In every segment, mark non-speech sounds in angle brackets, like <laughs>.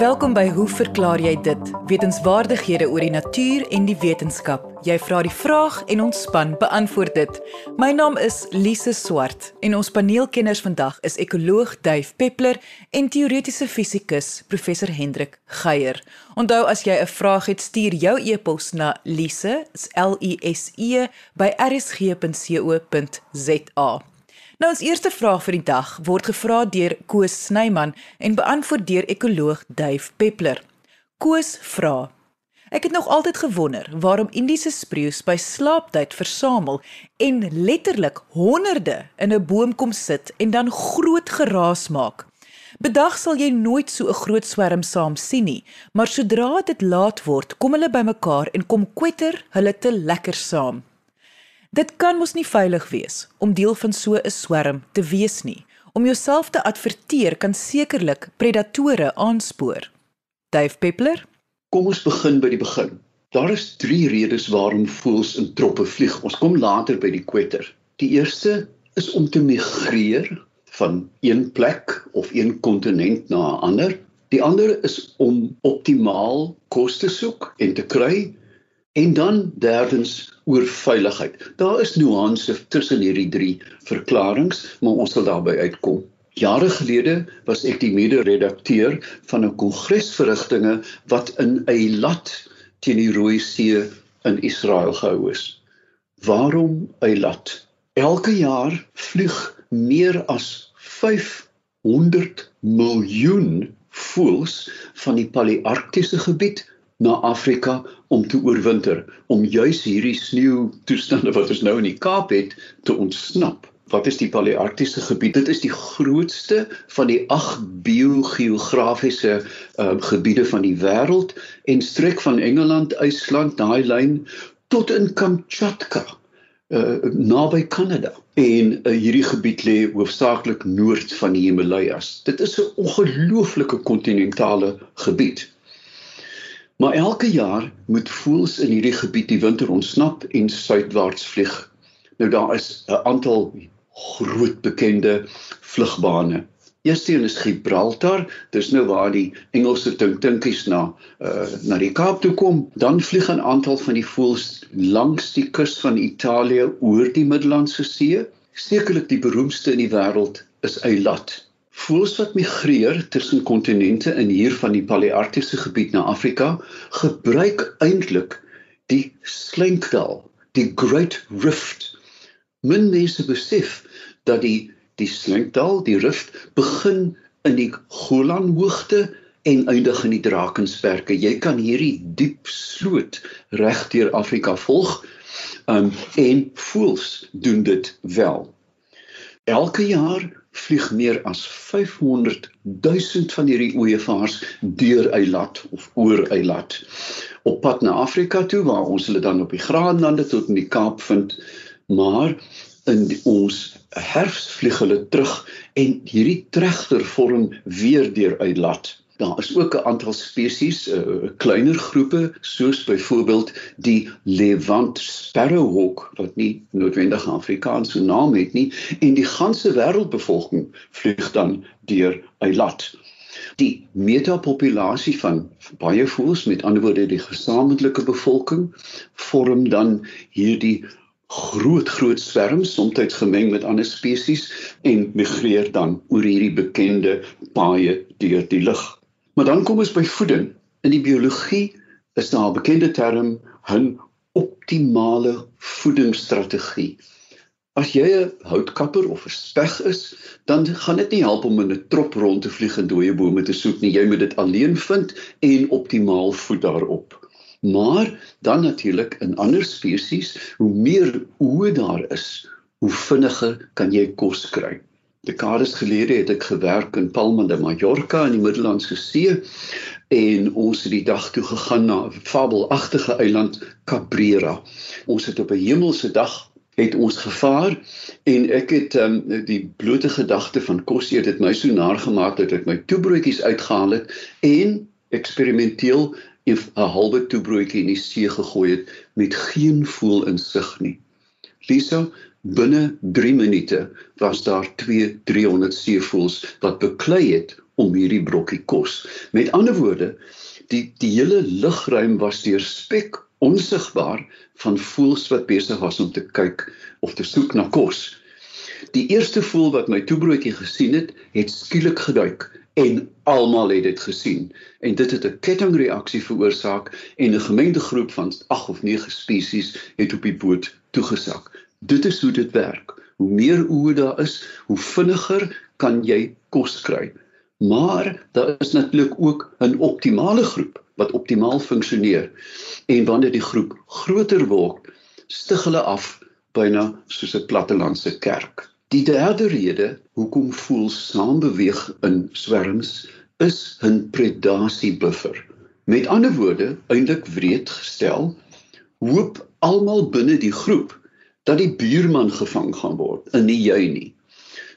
Welkom by Hoe verklaar jy dit? Wetenskapwaardighede oor die natuur en die wetenskap. Jy vra die vraag en ons span beantwoord dit. My naam is Lise Swart en ons paneelkenners vandag is ekoloog Duif Peppler en teoretiese fisikus professor Hendrik Geier. Onthou as jy 'n vraag het, stuur jou e-pos na lise, L I S E by rsg.co.za. Nou ons eerste vraag vir die dag word gevra deur Koos Snyman en beantwoord deur ekoloog Duif Peppler. Koos vra: Ek het nog altyd gewonder waarom Indiese spreeus by slaaptyd versamel en letterlik honderde in 'n boom kom sit en dan groot geraas maak. Bedag sal jy nooit so 'n groot swerm saam sien nie, maar sodra dit laat word, kom hulle bymekaar en kom kwetter hulle te lekker saam. Dit kan mos nie veilig wees om deel van so 'n swerm te wees nie. Om jouself te adverteer kan sekerlik predatore aanspoor. Dave Peppler? Kom ons begin by die begin. Daar is 3 redes waarom voëls in troppe vlieg. Ons kom later by die kwetter. Die eerste is om te migreer van een plek of een kontinent na 'n ander. Die ander is om optimaal kos te soek en te kry En dan derdens oor veiligheid. Daar is nuance tussen hierdie drie verklaringe, maar ons sal daarby uitkom. Jare gelede was ek die mede-redakteur van 'n kongresverrigtinge wat in Eilat teen die Rooi See in Israel gehou is. Waarom Eilat? Elke jaar vlieg meer as 500 miljoen voëls van die Palearktiese gebied na Afrika om te oorwinter om juis hierdie sneeu toestande wat ons nou in die Kaap het te ontsnap. Wat is die Palearktiese gebied? Dit is die grootste van die 8 biogeografiese uh, gebiede van die wêreld en strek van Engeland, IJsland, daai lyn tot in Kamchatka uh naby Kanada. En uh, hierdie gebied lê hoofsaaklik noord van die Himalajas. Dit is 'n ongelooflike kontinentale gebied. Maar elke jaar moet voëls in hierdie gebied die winter ontsnap en suidwaarts vlieg. Nou daar is 'n aantal groot bekende vlugbane. Eerstens is Gibraltar, dis nou waar die Engelse tinktinkies na uh, na die Kaap toe kom. Dan vlieg 'n aantal van die voëls langs die kus van Italië oor die Middellandse See. Sekerlik die beroemdste in die wêreld is Eilat. Voëls wat migreer tussen kontinente in hier van die Palearktiese gebied na Afrika, gebruik eintlik die slenkdal, die Great Rift. Min mense besef dat die die slenkdal, die rift begin in die Golanhoogte en eindig in die Drakensberge. Jy kan hierdie diep sloot reg deur Afrika volg. Um en voëls doen dit wel. Elke jaar vlieg meer as 500 000 van hierdie ooevaars deur Eilat of oor Eilat op pad na Afrika toe waar ons hulle dan op die Graanlande tot in die Kaap vind maar in die, ons herfs vlieg hulle terug en hierdie tregter vorm weer deur Eilat Daar is ook 'n aantal spesies, 'n uh, kleiner groepe soos byvoorbeeld die Levant sparrowhawk wat nie noodwendig Afrikaanse naam het nie en die ganse wêreldbevolking vlieg dan deur Eilat. Die metapopulasie van baie voëls met ander woorde die gesamentlike bevolking vorm dan hierdie groot groot swerms soms gemeng met ander spesies en migreer dan oor hierdie bekende paaie deur die lug. Maar dan kom ons by voeding. In die biologie is daar 'n bekende term, 'n optimale voedingsstrategie. As jy 'n houtkapper of 'n speg is, dan gaan dit nie help om in 'n trop rond te vlieg en dooie bome te soek nie. Jy moet dit alleen vind en optimaal voed daarop. Maar dan natuurlik in ander spesies, hoe meer oë daar is, hoe vinniger kan jy kos kry. Dekades gelede het ek gewerk in Palma de Mallorca in die Middellandse See en ons het die dag toe gegaan na 'n fabelagtige eiland Cabrera. Ons het op 'n hemelse dag het ons gevaar en ek het um, die blote gedagte van kos eet dit my so naar gemaak dat ek my toebroodjies uitgehaal het en eksperimenteel 'n halwe toebroodjie in die see gegooi het met geen voel insig nie. Lisa, Binne 3 minute was daar 2 300 seevoëls wat beklei het om hierdie brokkie kos. Met ander woorde, die die hele lugruim was deur spek onsigbaar van voëls wat besig was om te kyk of te soek na kos. Die eerste voël wat my toebroodjie gesien het, het skielik geduik en almal het dit gesien en dit het 'n kettingreaksie veroorsaak en 'n gemengde groep van 8 of 9 spesies het op die boot toegesak. Dit is hoe dit werk. Hoe meer oë daar is, hoe vinniger kan jy kos kry. Maar daar is natuurlik ook 'n optimale groep wat optimaal funksioneer. En wanneer die groep groter word, stig hulle af byna soos 'n plattelandse kerk. Die derde rede hoekom voels saam beweeg in swerms is 'n predasiebuffer. Met ander woorde, eintlik wreed gestel, hoop almal binne die groep dat die buurman gevang gaan word en nie jy nie.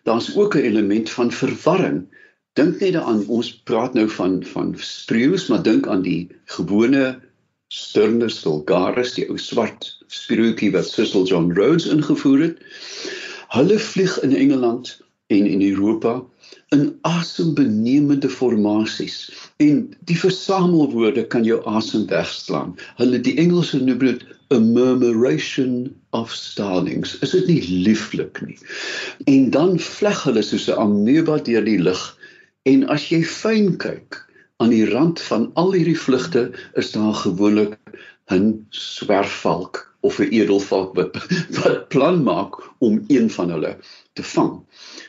Daar's ook 'n element van verwarring. Dink net daaraan ons praat nou van van spreeus maar dink aan die gewone Sturnus vulgaris die ou swart spreeukie wat Cecil John Rhodes ingevoer het. Hulle vlieg in Engeland en in Europa in asembenemende formasies. En die versamelwoorde kan jou asem wegslaan. Hulle die Engelse noem dit a murmuration of starlings is dit nie lieflik nie en dan vleg hulle soos 'n ameba deur die lug En as jy fyn kyk aan die rand van al hierdie vlugte is daar gewoonlik 'n swerfvalk of 'n edelvalk wat <laughs> wat plan maak om een van hulle te vang.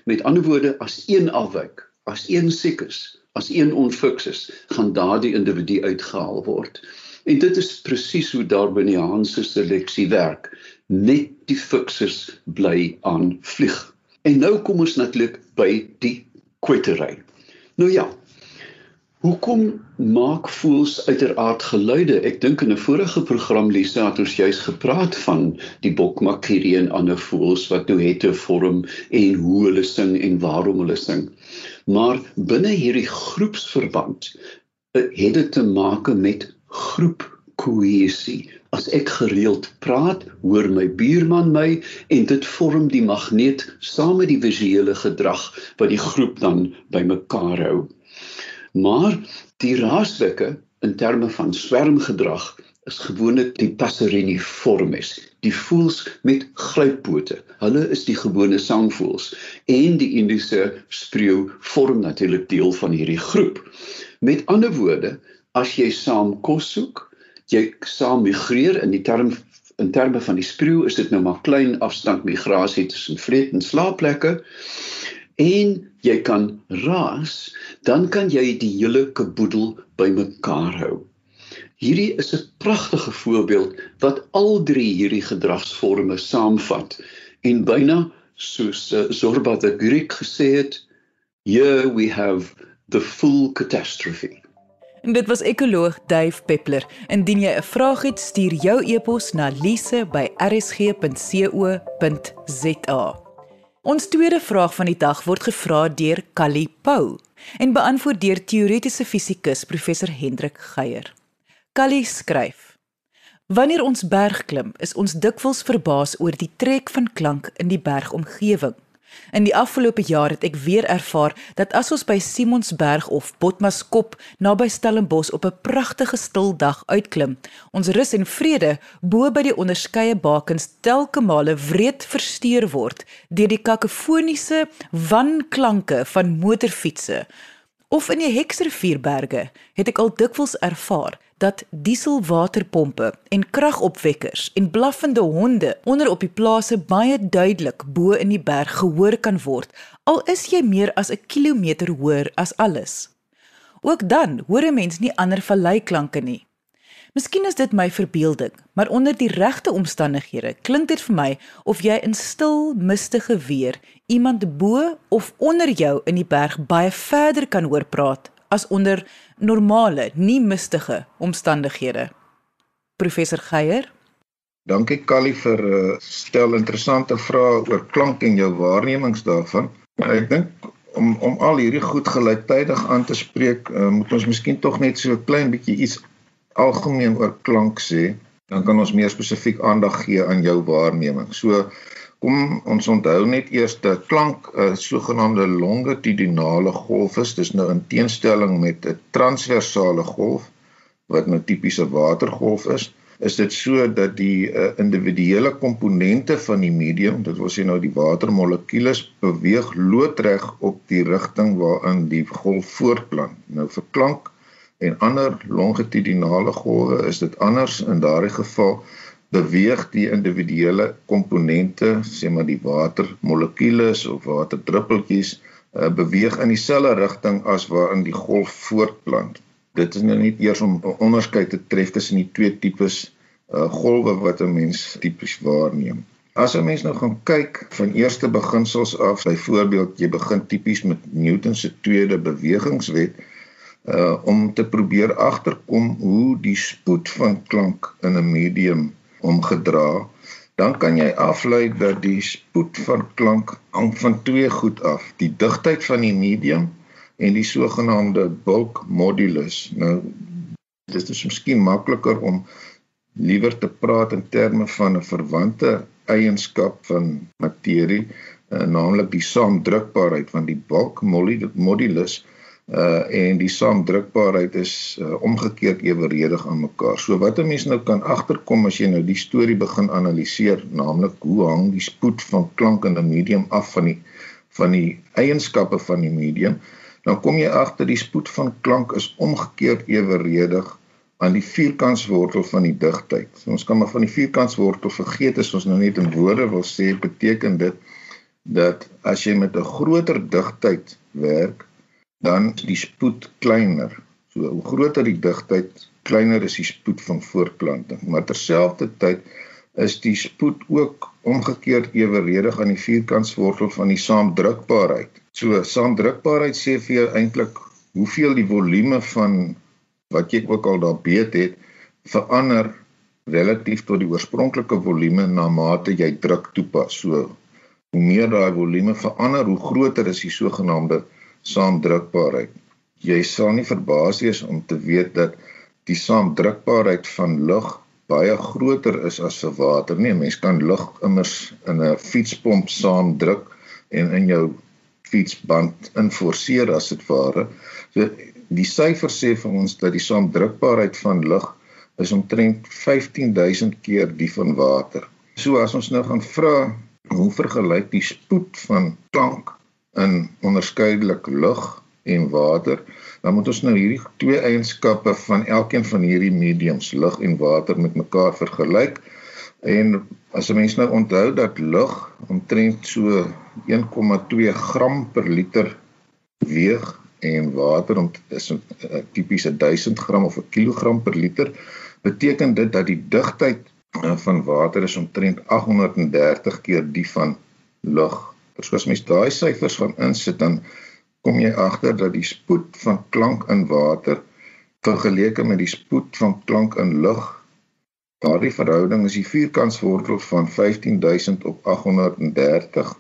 Met ander woorde, as een afwyk, as een siek is, as een onfiks is, gaan daardie individu uitgehaal word. En dit is presies hoe daar binne die Hanse seleksie werk. Net die fiksers bly aan vlieg. En nou kom ons natuurlik by die kwetery. Nou ja. Hoekom maak voels uiteraard geluide? Ek dink in 'n vorige program Lisa het ons juis gepraat van die bokmakkerie en ander voels wat nou het 'n vorm en hoe hulle sing en waarom hulle sing. Maar binne hierdie groepsverband eh, het dit te maak met groepkohesie. As ek gereeld praat, hoor my buurman my en dit vorm die magneet saam met die visuele gedrag wat die groep dan bymekaar hou. Maar die raaswikke in terme van swermgedrag is gewoonlik die passeriniformes, die voëls met gluippote. Hulle is die gewone sangvoëls en die Indiese spreeu vorm natuurlik deel van hierdie groep. Met ander woorde, as jy saam kos soek, jy saam migreer in die term in terme van die spreeu is dit nou maar klein afstand migrasie tussen vreet en slaapplekke. En jy kan raas dan kan jy die hele kaboedel bymekaar hou. Hierdie is 'n pragtige voorbeeld wat al drie hierdie gedragsforme saamvat. En byna soos uh, Zorba the Greek gesê het here we have the full catastrophe En dit was ekoloog Dave Peppler. Indien jy 'n vraag het, stuur jou e-pos na lise@rsg.co.za. Ons tweede vraag van die dag word gevra deur Callie Pau en beantwoord deur teoretiese fisikus professor Hendrik Geier. Callie skryf: Wanneer ons berg klim, is ons dikwels verbaas oor die trek van klank in die bergomgewing. In die afgelope jaar het ek weer ervaar dat as ons by Simonsberg of Botmaskop naby Stellenbosch op 'n pragtige stil dag uitklim, ons rus en vrede bo by die onderskeie bakens telke male wreed versteur word deur die kakofoniese wanklanke van motorfietsse. Of in die Heksrivierberge het ek al dikwels ervaar dat dieselwaterpompe en kragopwekkers en blaffende honde onder op die plase baie duidelik bo in die berg gehoor kan word al is jy meer as 'n kilometer hoër as alles. Ook dan hoor 'n mens nie ander valleiklanke nie. Miskien is dit my verbeelding, maar onder die regte omstandighede klink dit vir my of jy in stil, mistige weer iemand bo of onder jou in die berg baie verder kan hoor praat as onder normale, nie mistige omstandighede. Professor Geier. Dankie Callie vir 'n uh, stel interessante vrae oor klank en jou waarnemings daarvan. Ek dink om om al hierdie goed gelyktydig aan te spreek, uh, moet ons miskien tog net so 'n klein bietjie iets algemeen oor klank sê, dan kan ons meer spesifiek aandag gee aan jou waarneming. So Kom ons onthou net eers dat klank 'n sogenaamde longitudinale golf is. Dis nou in teenstelling met 'n transversale golf wat nou tipiese watergolf is. Is dit so dat die uh, individuele komponente van die medium, dit wil sê nou die watermolekules beweeg loodreg op die rigting waarin die golf voortplant. Nou vir klank en ander longitudinale golwe is dit anders in daardie geval beweeg die individuele komponente, sê maar die watermolekules of waterdruppeltjies, uh, beweeg in dieselfde rigting as waarin die golf voortplant. Dit is nou nie eers om 'n onderskeid te tref tussen die twee tipes uh, golwe wat 'n mens tipies waarneem. As 'n mens nou gaan kyk van eerste beginsels af, byvoorbeeld jy begin tipies met Newton se tweede bewegingswet, uh om te probeer agterkom hoe die spoed van klank in 'n medium omgedra, dan kan jy aflei dat die spoed van klank hang van twee goed af: die digtheid van die medium en die sogenaamde bulk modulus. Nou dit is miskien makliker om liewer te praat in terme van 'n verwante eienskap van materie, uh, naamlik die saamdrukbaarheid van die bulk modulus uh en die saamdrukbaarheid is uh, omgekeerd eweredig aan mekaar. So wat 'n mens nou kan agterkom as jy nou die storie begin analiseer, naamlik hoe hang die spoed van klank in 'n medium af van die van die eienskappe van die medium, dan kom jy agter die spoed van klank is omgekeerd eweredig aan die vierkantswortel van die digtheid. So ons kan maar van die vierkantswortel vergeet as ons nou net in woorde wil sê, beteken dit dat as jy met 'n groter digtheid werk, dan die spoed kleiner. So hoe groter die digtheid, kleiner is die spoed van voortplanting. Maar terselfdertyd is die spoed ook omgekeerd eweredig aan die vierkantswortel van die saamdrukbaarheid. So saamdrukbaarheid sê vir jou eintlik hoeveel die volume van wat jy ook al daar beet het verander relatief tot die oorspronklike volume na mate jy druk toepas. So hoe meer daai volume verander, hoe groter is die sogenaamde saamdrukbaarheid. Jy sal nie verbaas wees om te weet dat die saamdrukbaarheid van lug baie groter is as vir water. Nee, mens kan lug immers in 'n fietspomp saamdruk en in jou fietsband inforceer as dit ware. So die syfer sê vir ons dat die saamdrukbaarheid van lug is omtrent 15000 keer die van water. So as ons nou gaan vra hoe vergelyk die spoed van klank in onderskeidelik lug en water, dan moet ons nou hierdie twee eienskappe van elkeen van hierdie mediums, lug en water met mekaar vergelyk. En as 'n mens nou onthou dat lug omtrent so 1,2 gram per liter weeg en water om is 'n tipiese 1000 gram of 'n kilogram per liter, beteken dit dat die digtheid eh, van water is omtrent 830 keer die van lug So as mens daai syfers van insit dan kom jy agter dat die spoed van klank in water vergeleke met die spoed van klank in lug daardie verhouding is die vierkantswortel van 15000 op 830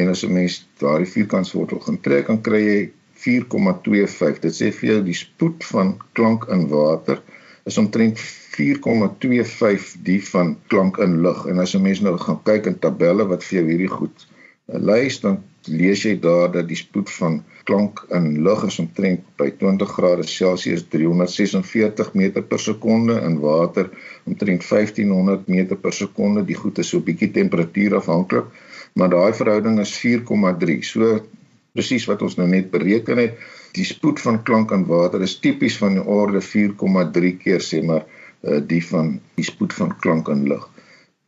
en as 'n mens daardie vierkantswortel gaan trek dan kry jy 4,25 dit sê vir jou die spoed van klank in water is omtrent 4,25 die van klank in lug en as 'n mens nou gaan kyk in tabelle wat vir jou hierdie goed lys dan lees jy daar dat die spoed van klank in lug is omtrent by 20 grade Celsius 346 meter per sekonde in water omtrent 1500 meter per sekonde. Die goed is so 'n bietjie temperatuur afhanklik maar daai verhouding is 4,3 so presies wat ons nou net bereken het die spoed van klank in water is tipies van die orde 4,3 keer sê maar uh, die van die spoed van klank in lug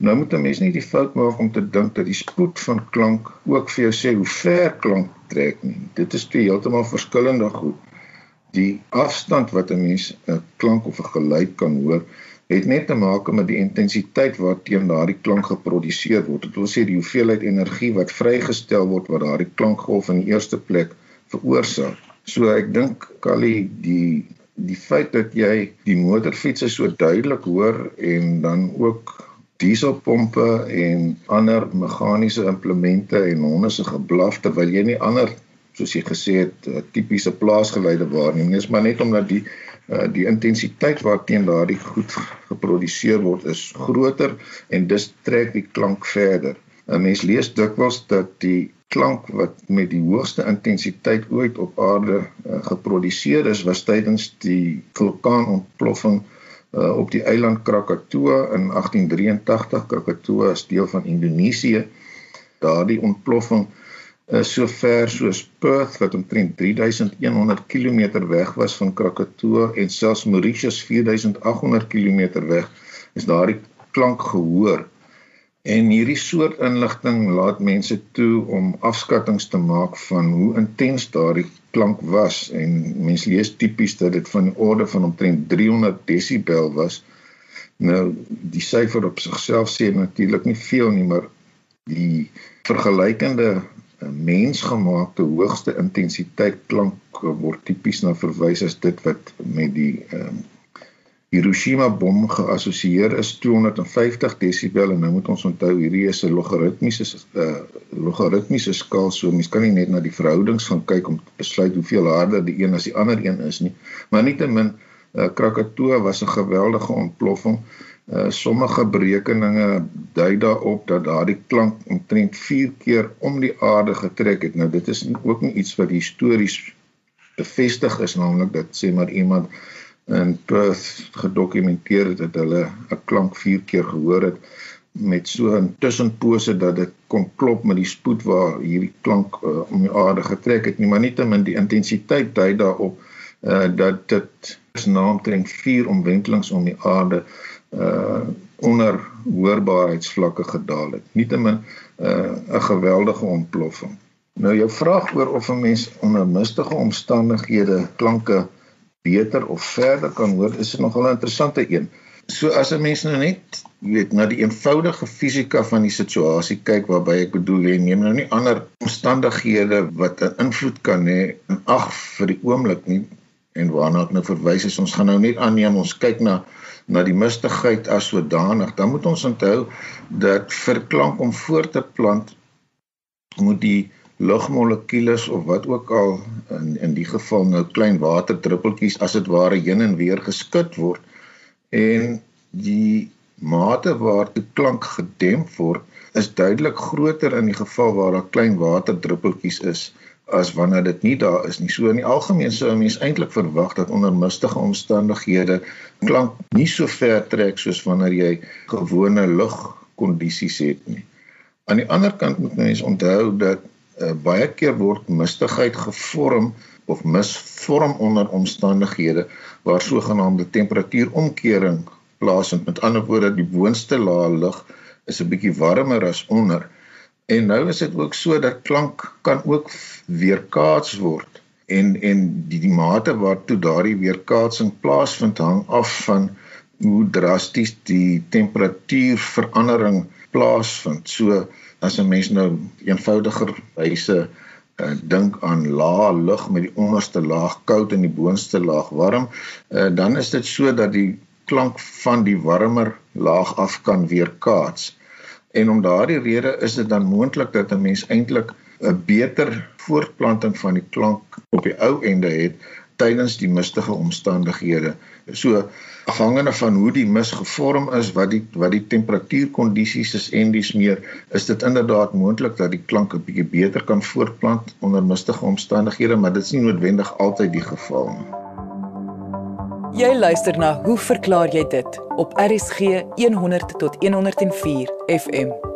Nou moet 'n mens nie die fout maak om te dink dat die spoed van klank ook vir jou sê hoe ver klank trek nie. Dit is twee heeltemal verskillende goed. Die afstand wat 'n mens 'n klank of 'n geluid kan hoor, het net te maak met die intensiteit waarteen daardie klank geproduseer word. Dit wil sê die hoeveelheid energie wat vrygestel word wat daardie klankgolf in die eerste plek veroorsaak. So ek dink Kali die die feit dat jy die motorfiets so duidelik hoor en dan ook dieselpompe en ander meganiese implemente en honde se geblaf terwyl jy nie ander soos jy gesê het eh, tipiese plaasgeluide waarneem nie. Dit is maar net omdat die uh, die intensiteit waarteen daardie goed geproduseer word is groter en dus trek die klank verder. 'n Mens lees dikwels dat die klank wat met die hoogste intensiteit ooit op aarde uh, geproduseer is was tydens die vulkaanontploffing uh, op die eiland Krakatoa in 1883. Krakatoa is deel van Indonesië. Daardie ontploffing is so ver soos Perth wat omtrent 3100 km weg was van Krakatoa en selfs Mauritius 4800 km weg is daardie klank gehoor. En hierdie soort inligting laat mense toe om afskattings te maak van hoe intens daardie klank was en mense lees tipies dat dit van die orde van omtrent 300 desibel was. Nou die syfer op sigself sê natuurlik nie veel nie, maar die vergelykende eh, mensgemaakte hoogste intensiteit klank word tipies na verwys as dit wat met die um, Hiroshima bom geassosieer is 250 desibel en nou moet ons onthou hierdie is 'n logaritmiese uh, logaritmiese skaal so mens kan nie net na die verhoudings gaan kyk om te besluit hoeveel harder die een as die ander een is nie. Maar nietemin uh, Krakatoa was 'n geweldige ontploffing. Uh, sommige berekeninge dui daarop dat daardie klank omtrent 4 keer om die aarde getrek het. Nou dit is ook nie iets wat histories bevestig is naamlik dat sê maar iemand in Perth gedokumenteer het dat hulle 'n klank 4 keer gehoor het met so 'n tussenpose dat dit kon klop met die spoed waar hierdie klank uh, om die aarde getrek het nie maar nietemin die intensiteit dui daarop uh, dat dit naamtrek 4 omwentelings om die aarde uh onder hoorbaarheidsvlakke gedaal het. Nietemin 'n uh, geweldige ontploffing. Nou jou vraag oor of 'n mens onder mistige omstandighede klanke beter of verder kan hoor, is dit nogal 'n interessante een. So as 'n mens nou net, jy weet, na die eenvoudige fisika van die situasie kyk waarby ek bedoel jy neem nou nie ander omstandighede wat 'n invloed kan hê in ag vir die oomblik nie en waarna ek nou verwys is ons gaan nou net aanneem ons kyk na na die mistigheid as sodanig dan moet ons onthou dat vir klank om voort te plant moet die lugmolekules of wat ook al in in die geval nou klein waterdruppeltjies as dit ware heen en weer geskud word en die mate waartoe klank gedemp word is duidelik groter in die geval waar daar klein waterdruppeltjies is as wanneer dit nie daar is nie. So in die algemeen sou 'n mens eintlik verwag dat onder mistige omstandighede klank nie so ver trek soos wanneer jy gewone lugkondisies het nie. Aan die ander kant moet mens onthou dat uh, baie keer word mistigheid gevorm of misvorm onder omstandighede waar sogenaamde temperatuuromkering plaasvind. Met ander woorde, die boonste laag lug is 'n bietjie warmer as onder. En nou is dit ook so dat klank kan ook weerkaats word en en die, die mate waartoe daardie weerkaatsing plaasvind hang af van hoe drasties die temperatuurverandering plaasvind. So as 'n mens nou eenvoudiger wyse uh, dink aan lae lug met die onderste laag koud en die boonste laag warm, uh, dan is dit so dat die klank van die warmer laag af kan weerkaats. En om daardie rede is dit dan moontlik dat 'n mens eintlik 'n beter voortplanting van die klank op die ou ende het tydens die mistige omstandighede. So afhangende van hoe die mis gevorm is, wat die wat die temperatuurkondisies is en dis meer, is dit inderdaad moontlik dat die klank 'n bietjie beter kan voortplant onder mistige omstandighede, maar dit is nie noodwendig altyd die geval nie. Jy luister na Hoe verklaar jy dit op RSG 100 tot 104 FM.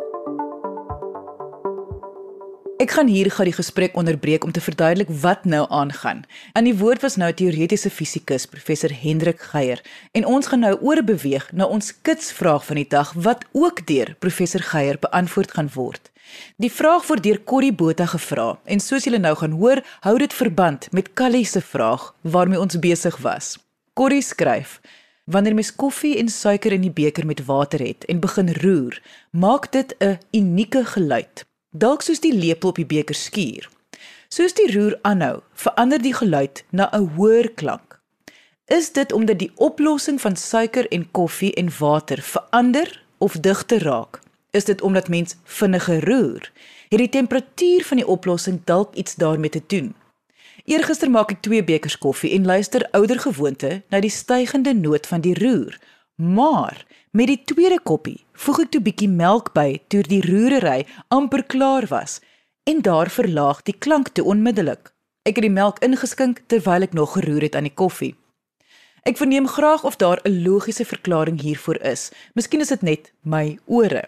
Ek gaan hier gou die gesprek onderbreek om te verduidelik wat nou aangaan. Aan die woord was nou teoretiese fisikus professor Hendrik Geier en ons gaan nou oorbeweeg na ons kitsvraag van die dag wat ook deur professor Geier beantwoord gaan word. Die vraag word deur Corrie Botha gevra en soos julle nou gaan hoor, hou dit verband met Callie se vraag waarmee ons besig was. Corrie skryf: Wanneer mens koffie en suiker in die beker met water het en begin roer, maak dit 'n unieke geluid dalk soos die lepel op die beker skuur. Soos die roer aanhou, verander die geluid na 'n hoër klank. Is dit omdat die oplossing van suiker en koffie en water verander of digter raak? Is dit omdat mens vinniger roer? Het die temperatuur van die oplossing dalk iets daarmee te doen? Eergister maak ek 2 bekers koffie en luister ouer gewoonte na die stygende noot van die roer Maar met die tweede koppie voeg ek toe bietjie melk by toe die roerery amper klaar was en daar verlaag die klank te onmiddellik. Ek het die melk ingeskink terwyl ek nog geroer het aan die koffie. Ek verneem graag of daar 'n logiese verklaring hiervoor is. Miskien is dit net my ore.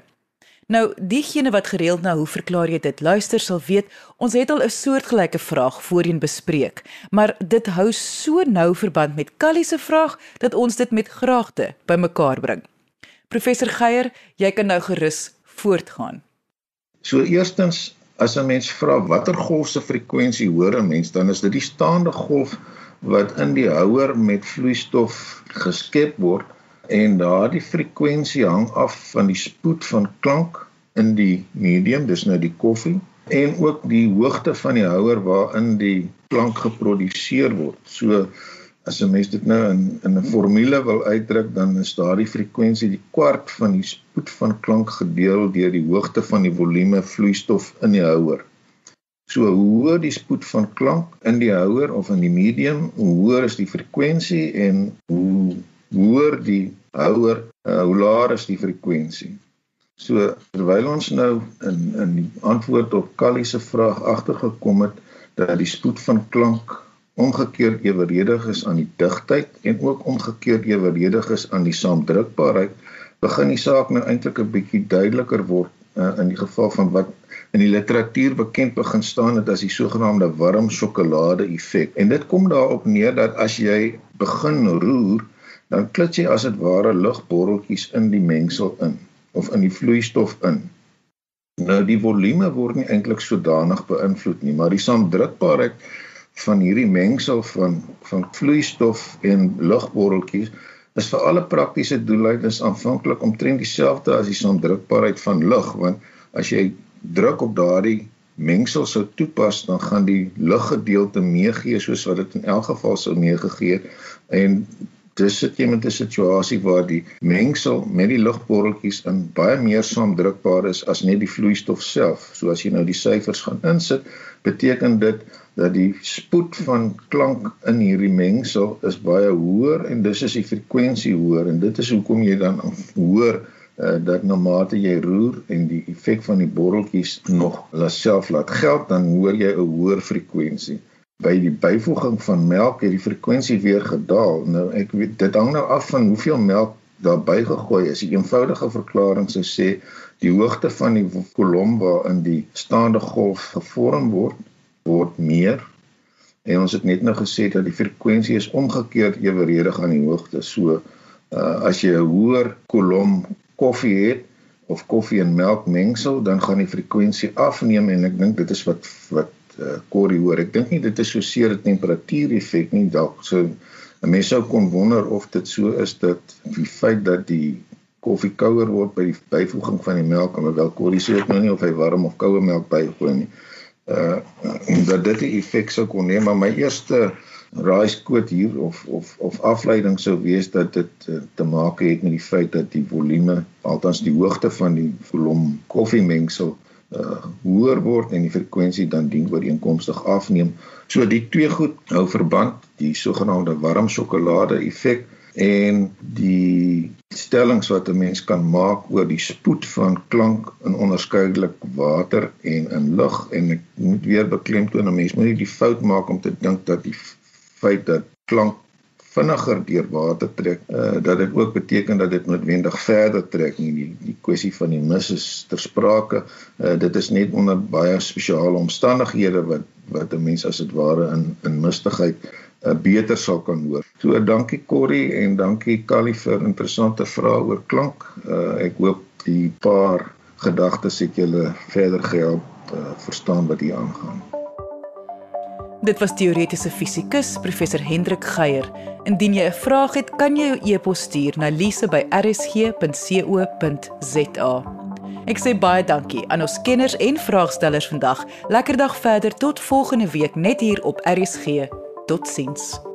Nou, diegene wat gereeld na hoe verklaar jy dit luister sal weet, ons het al 'n soortgelyke vraag voorheen bespreek, maar dit hou so nou verband met Callie se vraag dat ons dit met graagte bymekaar bring. Professor Geier, jy kan nou gerus voortgaan. So eerstens, as 'n mens vra watter golf se frekwensie hoor 'n mens, dan is dit die staande golf wat in die houer met vloeistof geskep word en daardie frekwensie hang af van die spoed van klank in die medium, dis nou die koffie en ook die hoogte van die houer waarin die klank geproduseer word. So as 'n mens dit nou in in 'n formule wil uitdruk, dan is daardie frekwensie die kwart van die spoed van klank gedeel deur die hoogte van die volume vloeistof in die houer. So hoe hoër die spoed van klank in die houer of in die medium, hoe hoër is die frekwensie en hoe hoër die houer, uh, hoe laer is die frekwensie. So terwyl ons nou in in die antwoord op Callie se vraag agtergekom het dat die spoed van klank omgekeerd eweredig is aan die digtheid en ook omgekeerd eweredig is aan die saamdrukbaarheid, begin die saak nou eintlik 'n bietjie duideliker word uh, in die geval van wat in die literatuur bekend begin staan het as die sogenaamde warm sjokolade effek. En dit kom daarop neer dat as jy begin roer dan klits jy as dit ware lugborreltjies in die mengsel in of in die vloeistof in. Nou die volume word nie eintlik sodanig beïnvloed nie, maar die saamdrukbaarheid van hierdie mengsel van van vloeistof en lugborreltjies is vir alle praktiese doeleindes aanvanklik omtrent dieselfde as die saamdrukbaarheid van lug, want as jy druk op daardie mengsel sou toepas, dan gaan die luggedeelte meegee soos wat dit in elk geval sou meegegee en dis sit jy met 'n situasie waar die mengsel met die lugborreltjies in baie meer saamdrukbaar is as net die vloeistof self. So as jy nou die syfers gaan insit, beteken dit dat die spoed van klank in hierdie mengsel is baie hoër en dis is die frekwensie hoër en dit is hoekom jy dan hoor uh, dat na mate jy roer en die effek van die borreltjies nog self laat geld dan hoor jy 'n hoër frekwensie by die byvoeging van melk het die frekwensie weer gedaal. Nou ek weet dit hang nou af van hoeveel melk daar bygegooi is. 'n Eenvoudige verklaring sou sê die hoogte van die kolom waarin die staande golf gevorm word word meer. En ons het net nou gesê dat die frekwensie is omgekeerd eweredig aan die hoogte. So uh, as jy 'n hoër kolom koffie het of koffie en melk mengsel, dan gaan die frekwensie afneem en ek dink dit is wat wat uh, Corrie hoor. Ek dink nie dit is so seer 'n temperatuur effek nie. Dalk so 'n mens sou kon wonder of dit so is dat die feit dat die koffie kouer word by die byvoeging van die melk, alhoewel Corrie sê ek nou nie of hy warm of koue melk bygooi nie. Uh dat dit 'n effek sou kon hê, maar my eerste raaiskoot hier of of of afleiding sou wees dat dit uh, te maak het met die feit dat die volume, althans die hoogte van die volum koffiemengsel uh hoër word en die frekwensie dan dien ooreenkomstig afneem. So die twee goed hou verband, die sogenaamde warm sjokolade effek en die stellings wat 'n mens kan maak oor die spoed van klank in onderskeidelik water en in lug en ek moet weer beklemtoon 'n mens moet nie die fout maak om te dink dat die feit dat klank vinniger deur water trek, uh, dat dit ook beteken dat dit noodwendig verder trek nie. Die, die kwessie van die mis is ter sprake. Uh, dit is net onder baie spesiale omstandighede wat wat 'n mens as dit ware in in mistigheid uh, beter sal kan hoor. So dankie Corrie en dankie Callie vir interessante vrae oor klank. Uh, ek hoop die paar gedagtes het julle verder gehelp uh, verstaan wat hier aangaan. Dit was teoretiese fisikus professor Hendrik Geier. Indien jy 'n vraag het, kan jy jou e-pos stuur na lise@rsg.co.za. Ek sê baie dankie aan ons kenners en vraagstellers vandag. Lekker dag verder tot volgende week net hier op RSG. Totsiens.